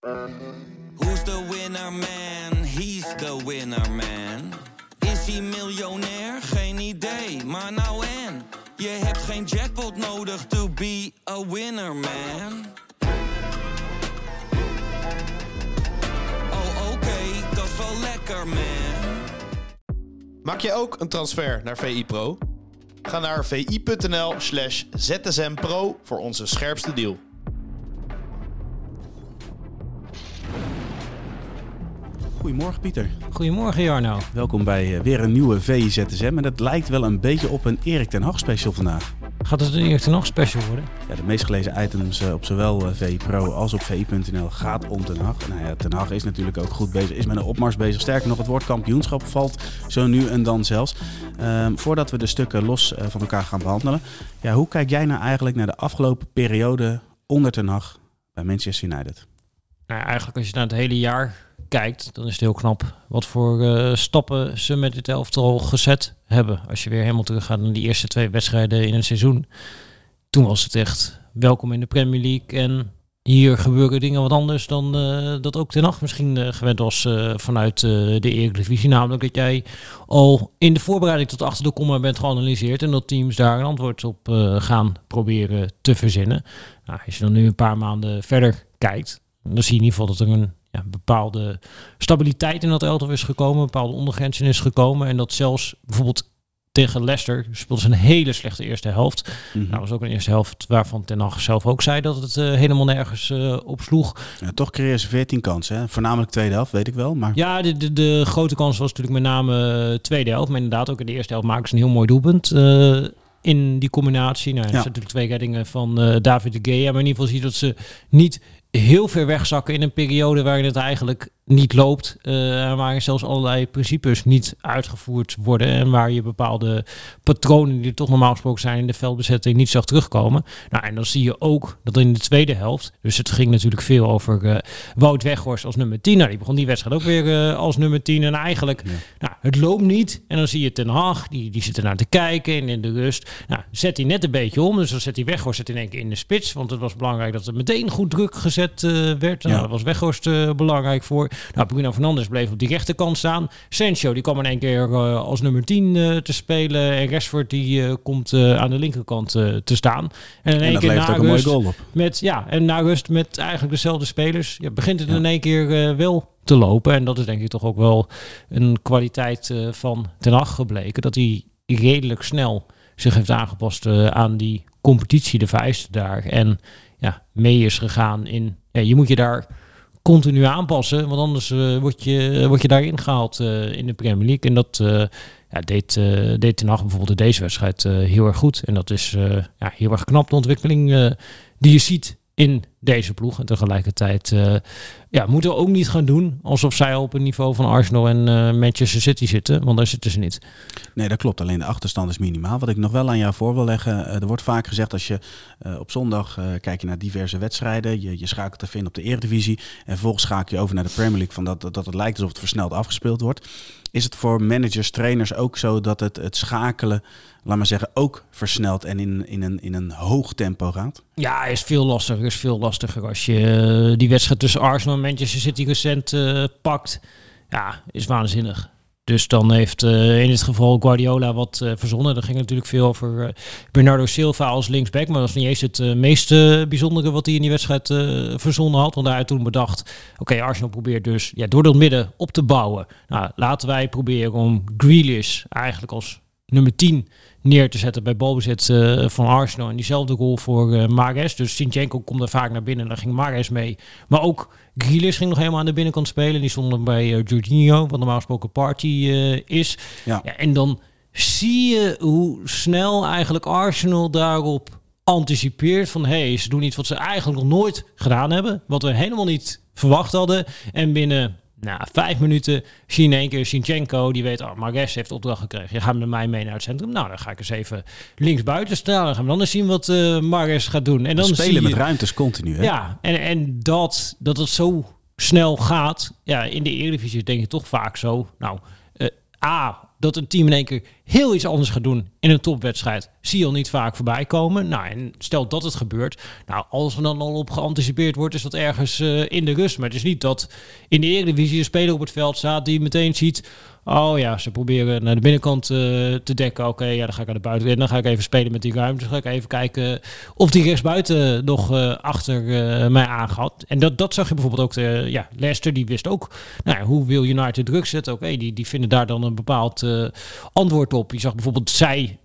Who's the winner man? He's the winner man. Is hij miljonair? Geen idee, maar nou en. Je hebt geen jackpot nodig to be a winner man. Oh oké, dat is wel lekker man. Maak je ook een transfer naar VI Pro? Ga naar vi.nl slash zsmpro voor onze scherpste deal. Goedemorgen Pieter. Goedemorgen Jarno. Welkom bij eh, weer een nieuwe VIZSM. En dat lijkt wel een beetje op een Erik ten Hag special vandaag. Gaat het een eerste nog special worden? Ja, de meest gelezen items eh, op zowel eh, VI Pro als op VI.nl gaat om Ten Hag. Nou ja, Ten Hag is natuurlijk ook goed bezig, is met een opmars bezig. Sterker nog, het woord kampioenschap valt zo nu en dan zelfs. Ehm, voordat we de stukken los van elkaar gaan behandelen. Ja, hoe kijk jij nou eigenlijk naar de afgelopen periode onder Ten Hag bij Manchester United? Nou, eigenlijk als je naar het hele jaar kijkt, dan is het heel knap wat voor uh, stappen ze met dit elftal gezet hebben. Als je weer helemaal terug gaat naar die eerste twee wedstrijden in een seizoen. Toen was het echt welkom in de Premier League. En hier gebeuren dingen wat anders dan uh, dat ook ten nacht misschien uh, gewend was vanuit de Eredivisie. Namelijk dat jij al in de voorbereiding tot achter de komma bent geanalyseerd. En dat teams daar een antwoord op gaan proberen te verzinnen. Nou, als je dan nu een paar maanden verder kijkt, dan zie je in ieder geval dat er een ja, bepaalde stabiliteit in dat elftal is gekomen, bepaalde ondergrens in is gekomen. En dat zelfs bijvoorbeeld tegen Leicester speelde ze een hele slechte eerste helft. Mm Nou, was ook een eerste helft waarvan Ten Hag zelf ook zei dat het uh, helemaal nergens uh, op sloeg. Ja, toch creëren ze 14 kansen, hè? voornamelijk tweede helft, weet ik wel. Maar... Ja, de, de, de grote kans was natuurlijk met name uh, tweede helft. Maar inderdaad ook in de eerste helft maken ze een heel mooi doelpunt in die combinatie. Nou, er ja. natuurlijk twee reddingen van David de Gea. Maar in ieder geval zie je dat ze niet heel ver wegzakken in een periode waarin het eigenlijk niet loopt. Uh, waar zelfs allerlei principes niet uitgevoerd worden. En waar je bepaalde patronen die toch normaal gesproken zijn in de veldbezetting niet zag terugkomen. Nou, en dan zie je ook dat in de tweede helft. Dus het ging natuurlijk veel over uh, Wout Weghorst als nummer 10. Nou, die begon die wedstrijd ook weer uh, als nummer 10. En eigenlijk, ja. nou, het loopt niet. En dan zie je Ten Hag, die, die zit er naar te kijken. En in de rust, nou, zet hij net een beetje om. Dus dan zet hij Weghorst in één keer in de spits. Want het was belangrijk dat er meteen goed druk gezet werd. Nou, ja. daar was Weghorst belangrijk voor. Nou, Bruno Fernandes bleef op die rechterkant staan. Sancho die kwam in één keer uh, als nummer 10 uh, te spelen. En Rashford die uh, komt aan de linkerkant te staan. En in één en keer na een mooie goal op. Met, ja, en na rust met eigenlijk dezelfde spelers. Ja, begint het ja. in één keer wel te lopen. En dat is denk ik toch ook wel een kwaliteit van Ten Hag gebleken. Dat hij redelijk snel zich heeft aangepast aan die competitie, de vereisten daar. En ja, mee is gegaan in... Ja, je moet je daar continu aanpassen. Want anders uh, word, je, word je daarin gehaald uh, in de Premier League. En dat uh, ja, deed, deed Ten bijvoorbeeld in deze wedstrijd heel erg goed. En dat is ja, heel erg knap de ontwikkeling die je ziet in deze ploeg. En tegelijkertijd ja, moeten we ook niet gaan doen alsof zij op een niveau van Arsenal en uh, Manchester City zitten. Want daar zitten ze niet. Nee, dat klopt. Alleen de achterstand is minimaal. Wat ik nog wel aan jou voor wil leggen. Uh, er wordt vaak gezegd als je op zondag kijk je naar diverse wedstrijden. Je, je schakelt even in op de Eredivisie. En vervolgens schakel je over naar de Premier League. Van dat, dat, het lijkt alsof het versneld afgespeeld wordt. Is het voor managers, trainers ook zo dat het, het schakelen, laat maar zeggen, ook versnelt en in, in, een, in een hoog tempo gaat? Ja, is veel lastiger. Is veel lastiger als je uh, die wedstrijd tussen Arsenal en Manchester City recent uh, pakt. Ja, is waanzinnig. Dus dan heeft uh, in dit geval Guardiola wat uh, verzonnen. Er ging natuurlijk veel over uh, Bernardo Silva als linksback. Maar dat is niet eens het meest bijzondere wat hij in die wedstrijd verzonnen had. Want had toen bedacht, oké, Arsenal probeert dus ja, door dat midden op te bouwen. Nou, laten wij proberen om Grealish eigenlijk als nummer 10 neer te zetten bij balbezit uh, van Arsenal. En diezelfde goal voor uh, Mares. Dus Sinchenko komt er vaak naar binnen. Daar ging Mares mee. Maar ook Grealish ging nog helemaal aan de binnenkant spelen. Die stond bij uh, Jorginho, wat normaal gesproken party is. Ja. ja. en dan zie je hoe snel eigenlijk Arsenal daarop anticipeert. Van hé, hey, ze doen iets wat ze eigenlijk nog nooit gedaan hebben. Wat we helemaal niet verwacht hadden. En binnen nou, vijf minuten zie je in één keer Sinchenko, die weet, oh, Marques heeft opdracht gekregen. Je gaat met mij mee naar het centrum. Nou, dan ga ik eens even links buiten staan. Dan gaan we dan eens zien wat uh, Marques gaat doen. En dan we spelen je, met ruimtes continu, hè? Ja, en, en dat, dat het zo snel gaat. Ja, in de Eredivisie denk je toch vaak zo. Nou, uh, A, dat een team in één keer heel iets anders gaat doen in een topwedstrijd, zie je al niet vaak voorbij komen. Nou, en stel dat het gebeurt, nou, als er dan al op geanticipeerd wordt, is dat ergens uh, in de rust. Maar het is niet dat in de Eredivisie een speler op het veld staat die meteen ziet, Oh ja, ze proberen naar de binnenkant uh, te dekken. Oké, ja, dan ga ik aan de buitenkant. Dan ga ik even spelen met die ruimte. Ga ik even kijken of die rechtsbuiten nog uh, achter mij aangaat. En dat, dat zag je bijvoorbeeld ook. De, ja, Leicester die wist ook, nou hoe wil United druk zetten? Oké, die, die vinden daar dan een bepaald antwoord op. Je zag bijvoorbeeld zij...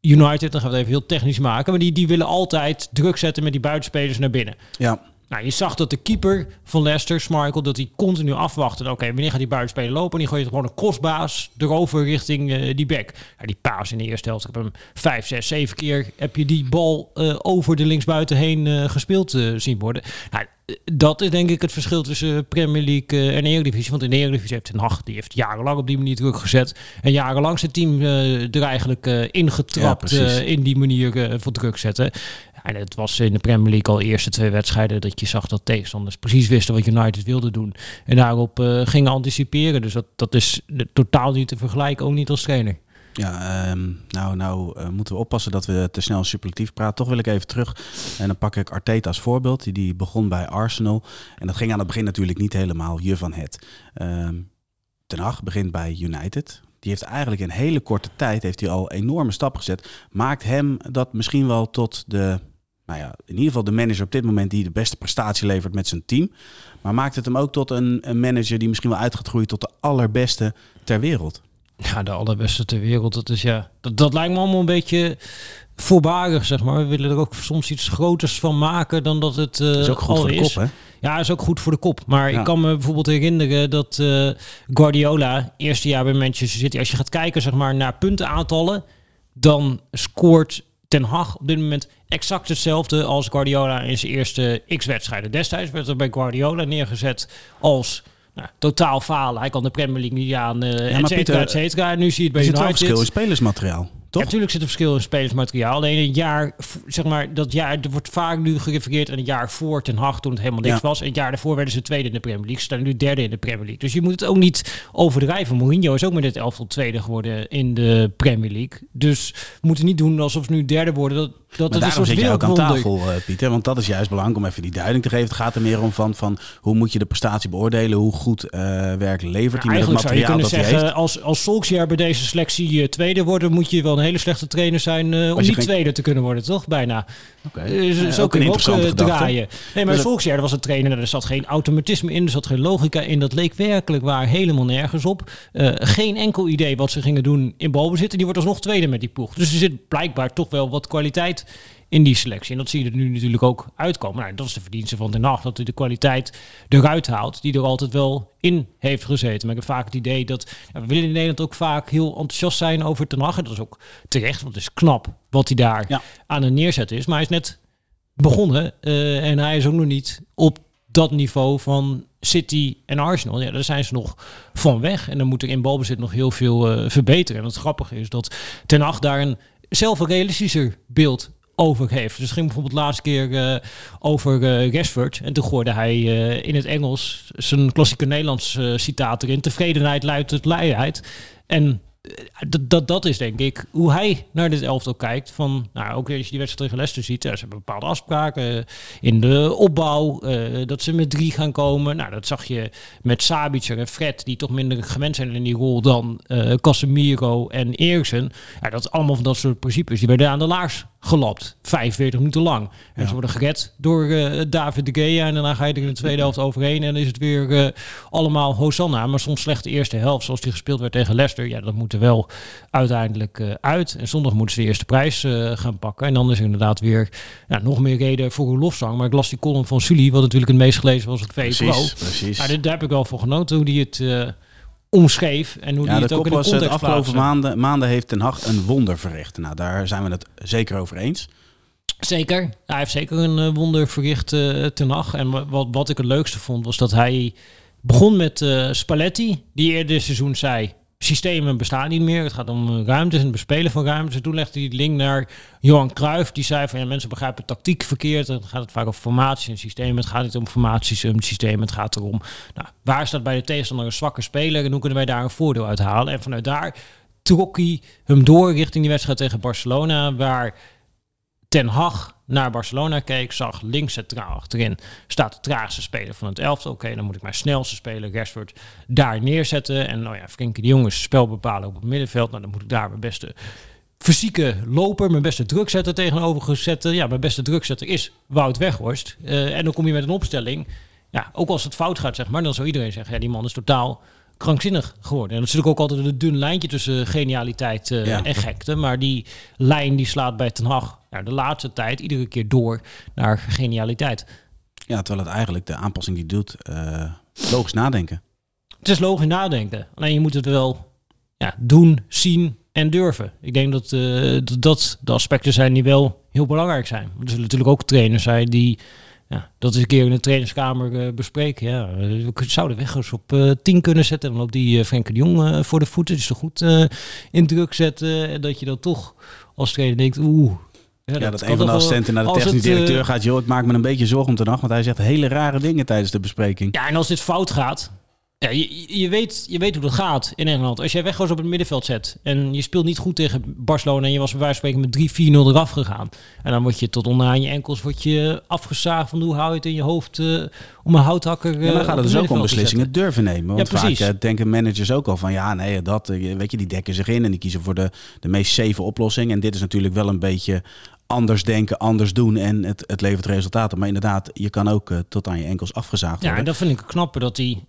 United, dan gaan we het even heel technisch maken, maar die, die willen altijd druk zetten met die buitenspelers naar binnen. Ja. Nou, je zag dat de keeper van Leicester, Schmeichel, dat hij continu afwachtte. Oké, wanneer gaat die buitenspeler lopen? En die gooit gewoon een crossbaas erover richting uh, die back. Ja, die paas in de eerste helft. Ik heb hem vijf, zes, zeven keer heb je die bal uh, over de linksbuiten heen uh, gespeeld zien worden. Nou, dat is denk ik het verschil tussen Premier League en Eredivisie. Want in de Eredivisie heeft Ten Hag, die heeft jarenlang op die manier druk gezet. En jarenlang zijn team er eigenlijk ingetrapt ja, in die manier van druk zetten. En het was in de Premier League al eerste twee wedstrijden dat je zag dat tegenstanders precies wisten wat United wilde doen. En daarop uh, gingen anticiperen. Dus dat, dat is totaal niet te vergelijken, ook niet als trainer. Ja, um, nou, nou uh, moeten we oppassen dat we te snel superlatief praten. Toch wil ik even terug. En dan pak ik Arteta als voorbeeld. Die, die begon bij Arsenal. En dat ging aan het begin natuurlijk niet helemaal je van het. Um, Ten begint bij United. Die heeft eigenlijk in hele korte tijd heeft hij al enorme stap gezet. Maakt hem dat misschien wel tot de nou ja, in ieder geval de manager op dit moment die de beste prestatie levert met zijn team. Maar maakt het hem ook tot een, een manager die misschien wel uit gaat groeien tot de allerbeste ter wereld? Ja, de allerbeste ter wereld. Dat, is, ja, dat, dat lijkt me allemaal een beetje voorbarig, zeg maar. We willen er ook soms iets groters van maken dan dat het uh, is ook goed voor de kop, hè? Ja, is ook goed voor de kop. Maar ik kan me bijvoorbeeld herinneren dat uh, Guardiola, eerste jaar bij Manchester City, als je gaat kijken zeg maar, naar puntenaantallen, dan scoort Ten Hag op dit moment exact hetzelfde als Guardiola in zijn eerste x-wedstrijden. Destijds werd er bij Guardiola neergezet als nou, totaal falen. Hij kan de Premier League niet aan, uh, ja, et cetera, et cetera. En nu zie je het bij United. Er zit verschil in spelersmateriaal. Toch? natuurlijk zit er verschil in spelersmateriaal. Alleen een jaar, zeg maar, dat jaar, er wordt vaak nu gerefereerd aan een jaar voor Ten Hag, toen het helemaal niks was. En het jaar daarvoor werden ze tweede in de Premier League. Ze staan nu derde in de Premier League. Dus je moet het ook niet overdrijven. Mourinho is ook met dit elftal tweede geworden in de Premier League. Dus we moeten niet doen alsof ze nu derde worden. Dat, dat maar daarom zit je ook aan tafel, uh, Pieter. Want dat is juist belangrijk om even die duiding te geven. Het gaat er meer om van, van hoe moet je de prestatie beoordelen? Hoe goed uh, werk levert hij met het materiaal dat zeggen, hij heeft? Als, als Solskjaer bij deze selectie uh, tweede worden, moet je wel een hele slechte trainer zijn om niet tweede te kunnen worden, toch? Bijna. Okay. zo ja, kun je ook draaien. Nee, maar dus Solskjaer was een trainer. Er zat geen automatisme in, er zat geen logica in. Dat leek werkelijk waar helemaal nergens op. geen enkel idee wat ze gingen doen in balbezit. En die wordt alsnog tweede met die ploeg. Dus er zit blijkbaar toch wel wat kwaliteit in die selectie. En dat zie je er nu natuurlijk ook uitkomen. Nou, dat is de verdienste van de nacht, dat hij de kwaliteit eruit haalt die er altijd wel in heeft gezeten. Maar ik heb vaak het idee dat ja, we willen in Nederland ook vaak heel enthousiast zijn over Ten Hag. En dat is ook terecht, want het is knap wat hij daar aan het neerzetten is. Maar hij is net begonnen uh, en hij is ook nog niet op dat niveau van City en Arsenal. Ja, daar zijn ze nog van weg. En dan moet er in balbezit nog heel veel uh, verbeteren. En het grappige is dat Ten Hag daar een zelf een realistischer beeld over heeft. Dus ging bijvoorbeeld de laatste keer uh, over uh. En toen gooide hij uh, in het Engels zijn klassieke Nederlands citaat erin. Tevredenheid luidt het luiheid. En dat, dat, dat is denk ik hoe hij naar dit elftal kijkt. Van, nou, ook als je die wedstrijd tegen Leicester ziet, ze hebben bepaalde afspraken in de opbouw. Dat ze met drie gaan komen. Nou, dat zag je met Sabitzer en Fred, die toch minder gewend zijn in die rol dan Casemiro en Eriksen. Ja, dat allemaal van dat soort principes. Die werden aan de laars gelapt. 45 minuten lang. En ja. ze worden gered door uh, David de Gea. En daarna ga je er in de tweede helft overheen. En dan is het weer uh, allemaal Hosanna. Maar soms slecht de eerste helft, zoals die gespeeld werd tegen Leicester. Ja, dat moet er wel uiteindelijk uh, uit. En zondag moeten ze de eerste prijs gaan pakken. En dan is er inderdaad weer ja, nog meer reden voor een lofzang. Maar ik las die column van Sully, wat natuurlijk het meest gelezen was op VPRO. Precies, precies. Maar daar heb ik wel voor genoten, hoe die het omschreef. En hoe ja, die het ook in de context De afgelopen maanden, maanden heeft Ten Hag een wonder verricht. Nou, daar zijn we het zeker over eens. Zeker. Hij heeft zeker een uh, wonder verricht uh, ten Hag. En wat, wat ik het leukste vond, was dat hij begon met uh, Spalletti. Die eerder dit seizoen zei, systemen bestaan niet meer. Het gaat om ruimtes en het bespelen van ruimtes. En toen legde hij de link naar Johan Cruijff. Die zei van ja, mensen begrijpen tactiek verkeerd. Dan gaat het vaak over formaties en systemen. Het gaat niet om formaties en systemen. Het gaat erom, nou, waar staat bij de tegenstander een zwakke speler en hoe kunnen wij daar een voordeel uit halen? En vanuit daar trok hij hem door richting die wedstrijd tegen Barcelona, waar Ten Hag naar Barcelona keek, zag links centraal achterin staat de traagste speler van het elftal. Oké, dan moet ik mijn snelste speler, Rashford, daar neerzetten. En nou ja, Frenkie de Jong is spel bepalen op het middenveld. Nou, dan moet ik daar mijn beste fysieke loper, mijn beste drukzetter tegenover zetten. Ja, mijn beste drukzetter is Wout Weghorst. Uh, en dan kom je met een opstelling. Ja, ook als het fout gaat, zeg maar, dan zou iedereen zeggen, ja, die man is totaal krankzinnig geworden. En dat is natuurlijk ook altijd een dun lijntje tussen genialiteit uh, ja. en gekte. Maar die lijn die slaat bij Ten Hag ja, de laatste tijd iedere keer door naar genialiteit. Ja, terwijl het eigenlijk de aanpassing die doet, uh, logisch nadenken. Het is logisch nadenken. Alleen je moet het wel ja, doen, zien en durven. Ik denk dat, uh, dat de aspecten zijn die wel heel belangrijk zijn. Er zullen natuurlijk ook trainers zijn die ja, dat is een keer in de trainingskamer uh, bespreken. Ja, we zouden weg op uh, 10 kunnen zetten. Dan loopt die uh, Frenkie de Jong voor de voeten. Het is toch goed in druk zetten. En dat je dan toch als trainer denkt, oeh. Ja, dat, ja, dat een van de assistenten naar de technisch directeur gaat. Joh, ik maak me een beetje zorgen om te nacht. Want hij zegt hele rare dingen tijdens de bespreking. Ja, en als dit fout gaat, ja, je, je, weet, je weet hoe dat gaat in Engeland. Als jij Weghorst op het middenveld zet en je speelt niet goed tegen Barcelona en je was bij wijze van spreken met 3-4-0 eraf gegaan. En dan word je tot onderaan je enkels word je afgezaagd van hoe hou je het in je hoofd uh, om een houthakker uh, ja, dan gaat het dus ook om beslissingen durven nemen. Want ja, vaak uh, denken managers ook al van ja, nee, dat, weet je, die dekken zich in en die kiezen voor de, de meest safe oplossing. En dit is natuurlijk wel een beetje anders denken, anders doen en het, het levert resultaten. Maar inderdaad, je kan ook tot aan je enkels afgezaagd worden. Ja, en dat vind ik knapper dat hij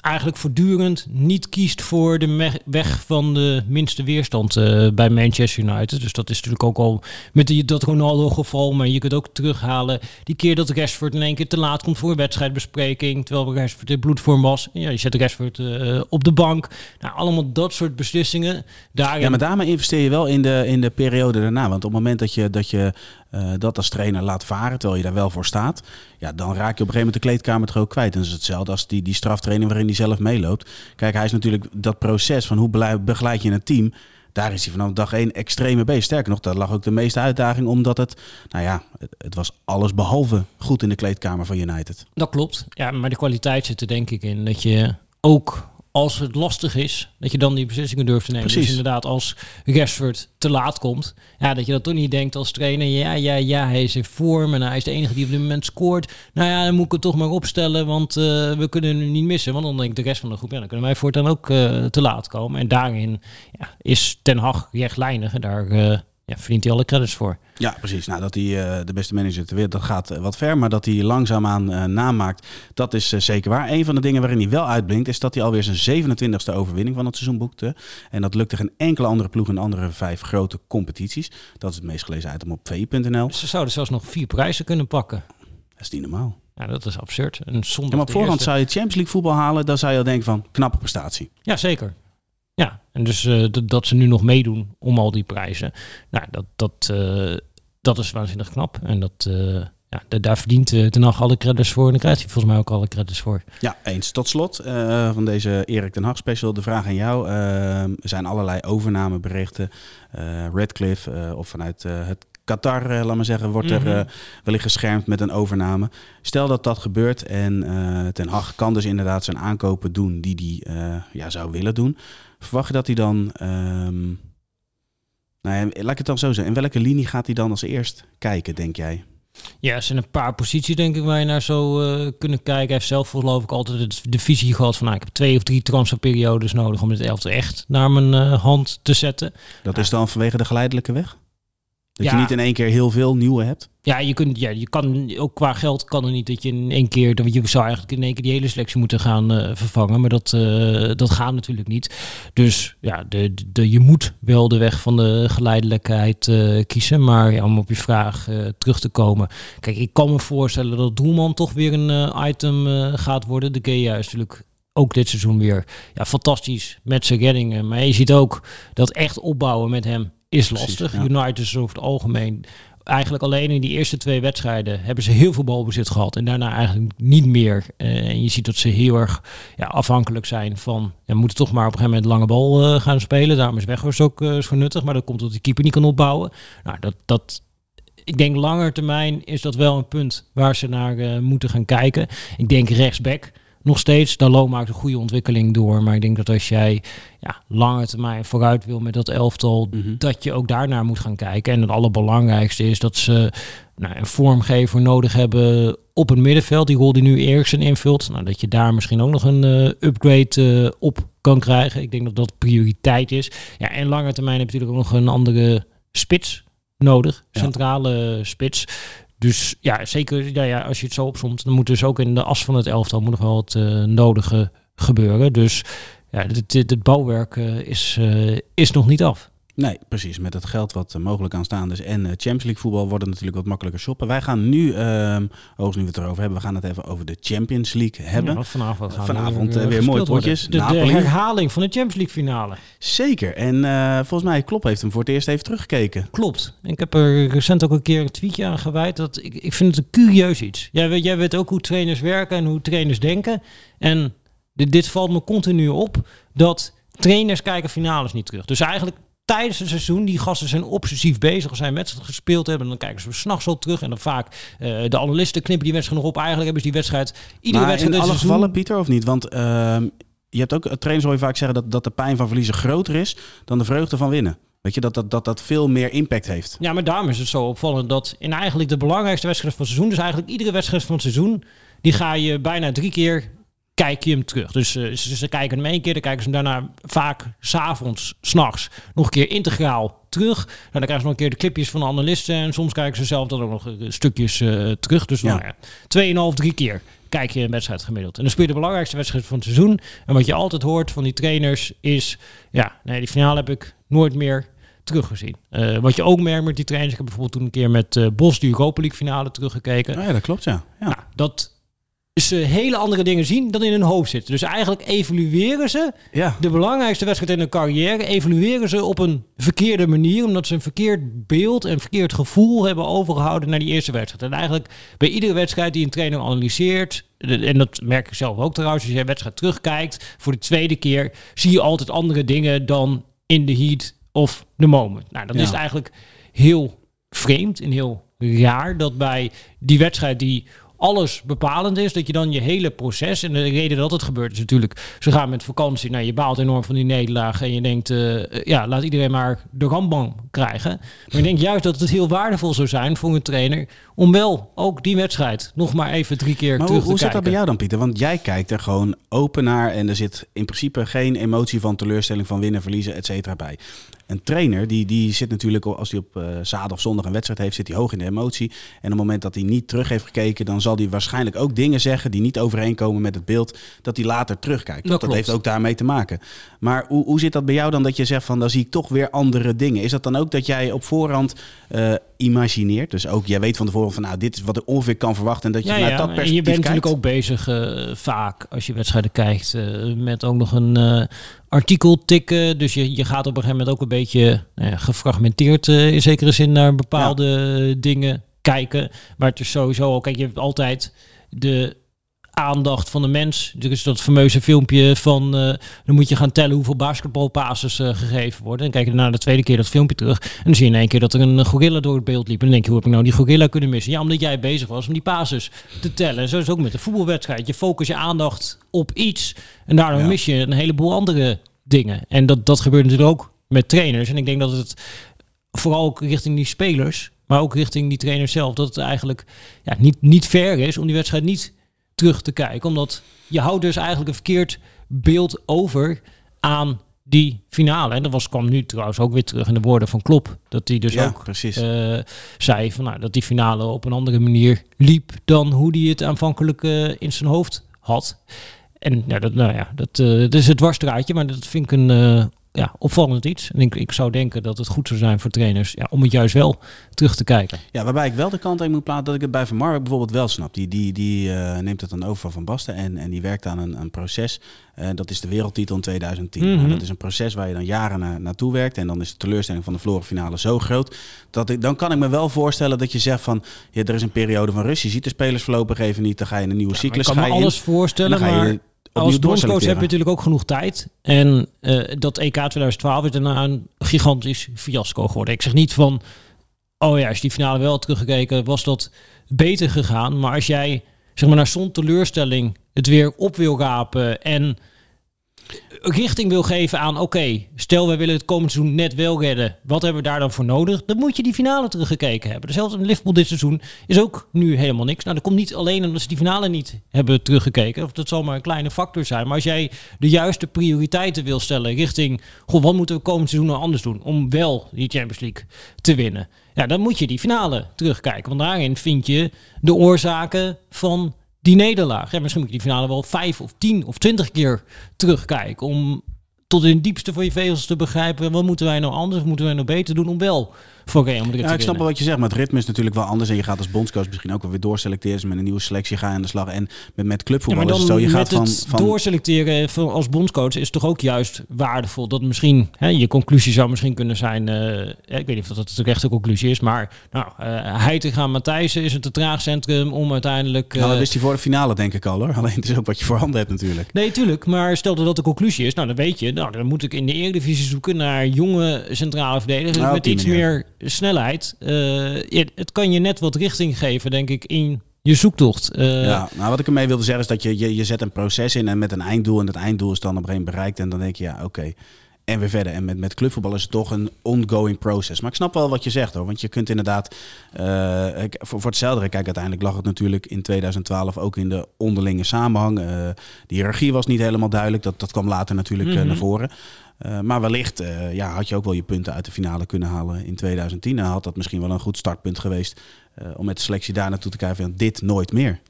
eigenlijk voortdurend niet kiest voor de weg van de minste weerstand uh, bij Manchester United. Dus dat is natuurlijk ook al met die, dat Ronaldo-geval. Maar je kunt ook terughalen die keer dat Rashford in één keer te laat komt voor een wedstrijdbespreking. Terwijl Rashford in bloedvorm was. Ja, je zet Rashford uh, op de bank. Nou, allemaal dat soort beslissingen. Daarin... Ja, maar daarmee investeer je wel in de, in de periode daarna. Want op het moment dat je, dat je uh, dat als trainer laat varen, terwijl je daar wel voor staat, ja, dan raak je op een gegeven moment de kleedkamer toch ook kwijt. En dat is hetzelfde als die, die straftraining waarin hij zelf meeloopt. Kijk, hij is natuurlijk dat proces van hoe begeleid je een team. Daar is hij vanaf dag één extreme bezig. Sterker nog, daar lag ook de meeste uitdaging, omdat het, nou ja, het, was alles behalve goed in de kleedkamer van United. Dat klopt. Ja, maar de kwaliteit zit er denk ik in dat je ook als het lastig is, dat je dan die beslissingen durft te nemen. Dus Precies. Dus inderdaad, als Rashford te laat komt, ja, dat je dat toch niet denkt als trainer. Ja, ja, ja, hij is in vorm en hij is de enige die op dit moment scoort. Nou ja, dan moet ik het toch maar opstellen, want uh, we kunnen hem niet missen. Want dan denkt de rest van de groep, ja, dan kunnen wij voortaan ook uh, te laat komen. En daarin ja, is Ten Hag rechtlijnig en daar... Uh, ja, verdient hij alle credits voor. Ja, precies. Nou, dat hij uh, de beste manager ter wereld, dat gaat uh, wat ver. Maar dat hij langzaamaan uh, namaakt, dat is zeker waar. Een van de dingen waarin hij wel uitblinkt, is dat hij alweer zijn 27e overwinning van het seizoen boekte. En dat lukte geen enkele andere ploeg in de andere vijf grote competities. Dat is het meest gelezen item op vi.nl. Ze zouden zelfs nog vier prijzen kunnen pakken. Dat is niet normaal. Ja, dat is absurd. En zonder ja, maar op voorhand zou je Champions League voetbal halen, dan zou je al denken van knappe prestatie. Ja, zeker. Ja, en dus uh, dat ze nu nog meedoen om al die prijzen. Nou, dat, dat, uh, dat is waanzinnig knap. En dat, uh, ja, daar verdient uh, Ten Hag alle credits voor. En daar krijgt hij volgens mij ook alle credits voor. Ja, eens. Tot slot van deze Erik Ten Hag special. De vraag aan jou. Zijn allerlei overnameberichten. Redcliffe of vanuit het Qatar, uh, laat maar zeggen, wordt er uh, wellicht geschermd met een overname. Stel dat dat gebeurt en uh, Ten Hag kan dus inderdaad zijn aankopen doen die hij ja, zou willen doen. Verwacht je dat hij dan... Um, nou ja, laat ik het dan zo zeggen. In welke linie gaat hij dan als eerst kijken, denk jij? Ja, er zijn een paar posities denk ik waar je naar zou uh, kunnen kijken. Hij heeft zelf geloof ik altijd de visie gehad van nou, ik heb twee of drie transferperiodes nodig om dit elftal echt naar mijn uh, hand te zetten. Dat is dan vanwege de geleidelijke weg? Dat ja. je niet in één keer heel veel nieuwe hebt? Ja, je, kunt, ja, je kan ook qua geld kan er niet dat je in één keer, dat je zou eigenlijk in één keer die hele selectie moeten gaan uh, vervangen, maar dat, uh, dat gaat natuurlijk niet. Dus ja, de, de, je moet wel de weg van de geleidelijkheid uh, kiezen, maar ja, om op je vraag terug te komen. Kijk, ik kan me voorstellen dat Doelman toch weer een item gaat worden. De Gea is natuurlijk ook dit seizoen weer ja, fantastisch met zijn reddingen, maar je ziet ook dat echt opbouwen met hem is lastig. Precies, ja. United is over het algemeen eigenlijk alleen in die eerste twee wedstrijden hebben ze heel veel balbezit gehad en daarna eigenlijk niet meer. Uh, en je ziet dat ze heel erg ja, afhankelijk zijn van, ja, moeten toch maar op een gegeven moment lange bal uh, gaan spelen. Daarom is Weghorst ook uh, zo nuttig, maar dat komt omdat de keeper niet kan opbouwen. Nou, dat, dat, ik denk langer termijn is dat wel een punt waar ze naar moeten gaan kijken. Ik denk rechtsback nog steeds. Dalo maakt een goede ontwikkeling door. Maar ik denk dat als jij ja, lange termijn vooruit wil met dat elftal, Mhm. dat je ook daarnaar moet gaan kijken. En het allerbelangrijkste is dat ze nou, een vormgever nodig hebben op het middenveld. Die rol die nu Eriksen invult. Nou, dat je daar misschien ook nog een eh, upgrade eh, op kan krijgen. Ik denk dat dat prioriteit is. Ja, en lange termijn heb je natuurlijk ook nog een andere spits nodig. Ja. Centrale spits. Dus ja, zeker nou ja, als je het zo opzomt, dan moet dus ook in de as van het elftal moet nog wel het eh, nodige gebeuren. Dus ja, het, het bouwwerk eh, is, eh, is nog niet af. Nee, precies. Met het geld wat eh, mogelijk aanstaande is en eh, Champions League voetbal wordt het natuurlijk wat makkelijker shoppen. Wij gaan nu, overigens nu we het erover hebben, we gaan het even over de Champions League hebben. Ja, vanavond gaan Vanavond, eh, weer mooie worden. potjes. De, herhaling van de Champions League finale. Zeker. En volgens mij, Klopp heeft hem voor het eerst even teruggekeken. Klopt. Ik heb er recent ook een keer een tweetje aan gewijd. Dat ik, ik vind het een curieus iets. Jij weet, jij weet ook hoe trainers werken en hoe trainers denken. En dit, dit valt me continu op. Dat trainers kijken finales niet terug. Dus eigenlijk tijdens het seizoen, die gasten zijn obsessief bezig. Als zij een wedstrijd gespeeld hebben, dan kijken ze s'nachts al terug. En dan vaak eh, de analisten knippen die wedstrijd nog op. Eigenlijk hebben ze die wedstrijd, iedere maar wedstrijd in alle seizoen- gevallen, Pieter, of niet? Want ehm, je hebt ook, trainers hoor je vaak zeggen dat, dat de pijn van verliezen groter is dan de vreugde van winnen. Weet je, dat dat, dat, dat veel meer impact heeft. Ja, maar daarom is het zo opvallend dat in eigenlijk de belangrijkste wedstrijd van het seizoen, dus eigenlijk iedere wedstrijd van het seizoen, die ga je bijna drie keer kijk je hem terug. Dus eh, ze, ze kijken hem één keer, dan kijken ze hem daarna vaak s'avonds, s'nachts, nog een keer integraal terug. Nou, dan krijgen ze nog een keer de clipjes van de analisten en soms kijken ze zelf dan ook nog eh, stukjes eh, terug. Dus Ja. nou ja, tweeënhalf, drie keer kijk je een wedstrijd gemiddeld. En dan speel je de belangrijkste wedstrijd van het seizoen. En wat je altijd hoort van die trainers is, ja, nee, die finale heb ik nooit meer teruggezien. Wat je ook merkt met die trainers, ik heb bijvoorbeeld toen een keer met Bos de Europa League finale teruggekeken. Oh ja, dat klopt, ja. ja. Nou, dat ze hele andere dingen zien dan in hun hoofd zitten. Dus eigenlijk evalueren ze ja. de belangrijkste wedstrijd in hun carrière, evalueren ze op een verkeerde manier, omdat ze een verkeerd beeld en verkeerd gevoel hebben overgehouden naar die eerste wedstrijd. En eigenlijk bij iedere wedstrijd die een trainer analyseert, en dat merk ik zelf ook trouwens, als je een wedstrijd terugkijkt voor de tweede keer, zie je altijd andere dingen dan in de heat of the moment. Nou, Ja. is eigenlijk heel vreemd en heel raar dat bij die wedstrijd die alles bepalend is, dat je dan je hele proces, en de reden dat het gebeurt is natuurlijk, ze gaan met vakantie, nou je baalt enorm van die nederlaag en je denkt, eh, eh, ja, laat iedereen maar de rambam krijgen. Maar ik denk juist dat het heel waardevol zou zijn voor een trainer om wel ook die wedstrijd nog maar even drie keer Maar terug hoe, hoe te zit dat bij kijken. jou dan, Pieter? Want jij kijkt er gewoon open naar en er zit in principe geen emotie van teleurstelling, van winnen, verliezen, et cetera bij. Een trainer, die, die zit natuurlijk, als hij op eh zaterdag of zondag een wedstrijd heeft, zit hij hoog in de emotie. En op het moment dat hij niet terug heeft gekeken, dan zal hij waarschijnlijk ook dingen zeggen die niet overeenkomen met het beeld dat hij later terugkijkt. Dat heeft ook daarmee te maken. Maar hoe, hoe zit dat bij jou dan dat je zegt van, dan zie ik toch weer andere dingen? Is dat dan ook dat jij op voorhand eh, imagineert? Dus ook, jij weet van tevoren van, nou, dit is wat ik ongeveer kan verwachten en dat je Ja, vanuit ja. dat en perspectief je bent kijkt? natuurlijk ook bezig eh, vaak als je wedstrijden kijkt met ook nog een artikel tikken. Dus je, je gaat op een gegeven moment ook een beetje nou ja, gefragmenteerd eh, in zekere zin naar bepaalde dingen kijken. Maar het is sowieso ook, kijk, je hebt altijd de aandacht van de mens. Er is dat fameuze filmpje van, eh, dan moet je gaan tellen hoeveel basketbalpasses eh, gegeven worden. En kijk je na de tweede keer dat filmpje terug. En dan zie je in één keer dat er een gorilla door het beeld liep. En dan denk je, hoe heb ik nou die gorilla kunnen missen? Ja, omdat jij bezig was om die passes te tellen. En zo is het ook met de voetbalwedstrijd. Je focus je aandacht op iets. En daardoor Ja. mis je een heleboel andere dingen. En dat, dat gebeurt natuurlijk ook met trainers. En ik denk dat het vooral ook richting die spelers, maar ook richting die trainers zelf, dat het eigenlijk ja, niet, niet fair is om die wedstrijd niet terug te kijken. Omdat je houdt dus eigenlijk een verkeerd beeld over aan die finale. En dat was, kwam nu trouwens ook weer terug in de woorden van Klop. Dat hij dus ja, ook precies. eh, zei van, nou, dat die finale op een andere manier liep dan hoe hij het aanvankelijk eh, in zijn hoofd had. En ja, dat, nou ja, dat, eh, dat is het dwarsstraatje, maar dat vind ik een ja, opvallend iets. En ik, ik zou denken dat het goed zou zijn voor trainers ja, om het juist wel terug te kijken. Ja, waarbij ik wel de kant in moet plaatsen dat ik het bij Van Marwijk bijvoorbeeld wel snap. Die, die, die eh, neemt het dan over van Van Basten en, en die werkt aan een, een proces. Eh, dat is de wereldtitel in 2010. Mhm. Nou, dat is een proces waar je dan jaren na, naartoe werkt. En dan is de teleurstelling van de verloren finale zo groot. Dat ik, dan kan ik me wel voorstellen dat je zegt van... Ja, er is een periode van rust. Je ziet de spelers voorlopig even niet. Dan ga je in een nieuwe Maar ik cyclus kan me in. alles En voorstellen, je maar als bondscoach heb je natuurlijk ook genoeg tijd. En eh, dat EK 2012 is daarna een gigantisch fiasco geworden. Ik zeg niet van, oh ja, als je die finale wel had teruggekeken, was dat beter gegaan. Maar als jij zeg maar, naar zo'n teleurstelling het weer op wil rapen en richting wil geven aan, oké, stel wij willen het komend seizoen net wel redden. Wat hebben we daar dan voor nodig? Dan moet je die finale teruggekeken hebben. Dezelfde in Liverpool dit seizoen is ook nu helemaal niks. Nou, dat komt niet alleen omdat ze die finale niet hebben teruggekeken. Of dat zal maar een kleine factor zijn. Maar als jij de juiste prioriteiten wil stellen richting, goh, wat moeten we komend seizoen nou anders doen om wel die Champions League te winnen? Ja, dan moet je die finale terugkijken. Want daarin vind je de oorzaken van die nederlaag. Ja, misschien moet je die finale wel vijf of tien of twintig keer terugkijken. Om tot in het diepste van je vezels te begrijpen. Wat moeten wij nou anders, moeten wij nou beter doen om wel voor Real Madrid Ja, ik snap wel wat je zegt, maar het ritme is natuurlijk wel anders. En je gaat als bondscoach misschien ook wel weer doorselecteren. Met een nieuwe selectie ga je aan de slag. En met, met Ja, clubvoetbal maar is het zo. Je gaat van, van doorselecteren van- als bondscoach is toch ook juist waardevol. Dat misschien, hè, je conclusie zou misschien kunnen zijn, eh, ik weet niet of dat de terechte conclusie is, maar nou, eh Heitinga Matthijssen is het te traag centrum om uiteindelijk... Nou, dat eh, wist hij voor de finale, denk ik al hoor. Alleen het is ook wat je voorhanden hebt natuurlijk. Nee, tuurlijk. Maar stel dat dat de conclusie is, nou dan weet je, nou dan moet ik in de Eredivisie zoeken naar jonge centrale verdedigers Nou, met iets meer snelheid. Eh, ja, het kan je net wat richting geven, denk ik, in je zoektocht. Eh, ja, nou, wat ik ermee wilde zeggen is dat je, je, je zet een proces in en met een einddoel. En dat einddoel is dan op een bereikt. En dan denk je, ja, oké. En weer verder. En met, met clubvoetbal is het toch een ongoing process. Maar ik snap wel wat je zegt hoor. Want je kunt inderdaad. eh, voor, voor hetzelfde, kijk, uiteindelijk lag het natuurlijk in 2012 ook in de onderlinge samenhang. Eh, de hiërarchie was niet helemaal duidelijk. Dat, dat kwam later natuurlijk eh, Mhm. naar voren. Maar wellicht ja, had je ook wel je punten uit de finale kunnen halen in 2010. En had dat misschien wel een goed startpunt geweest. om met de selectie daar naartoe te kijken. Van dit nooit meer.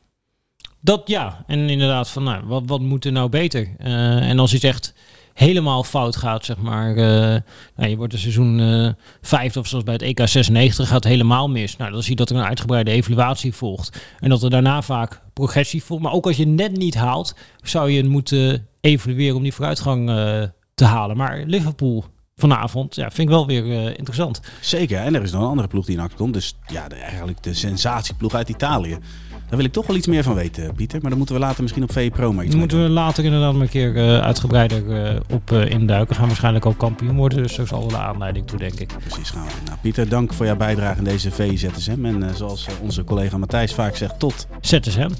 Dat ja, en inderdaad van nou, wat, wat moet er nou beter? En als iets echt helemaal fout gaat, zeg maar, eh, nou, je wordt een seizoen vijfde of zoals bij het EK 96 gaat helemaal mis. Nou, dan zie je dat er een uitgebreide evaluatie volgt en dat er daarna vaak progressie volgt. Maar ook als je net niet haalt, zou je moeten evalueren om die vooruitgang eh, te halen. Maar Liverpool vanavond, ja, vind ik wel weer interessant. Zeker, en er is nog een andere ploeg die in actie komt. Dus ja, de, eigenlijk de sensatieploeg uit Italië. Daar wil ik toch wel iets meer van weten, Pieter. Maar dan moeten we later misschien op VE Pro maar iets Moeten we later inderdaad een keer eh, uitgebreider eh, op uh, induiken. We gaan waarschijnlijk ook kampioen worden, dus dat zal wel de aanleiding toe, denk ik. Precies, gaan we. Nou, Pieter, dank voor jouw bijdrage in deze VZSM. En zoals onze collega Matthijs vaak zegt, tot ZSM.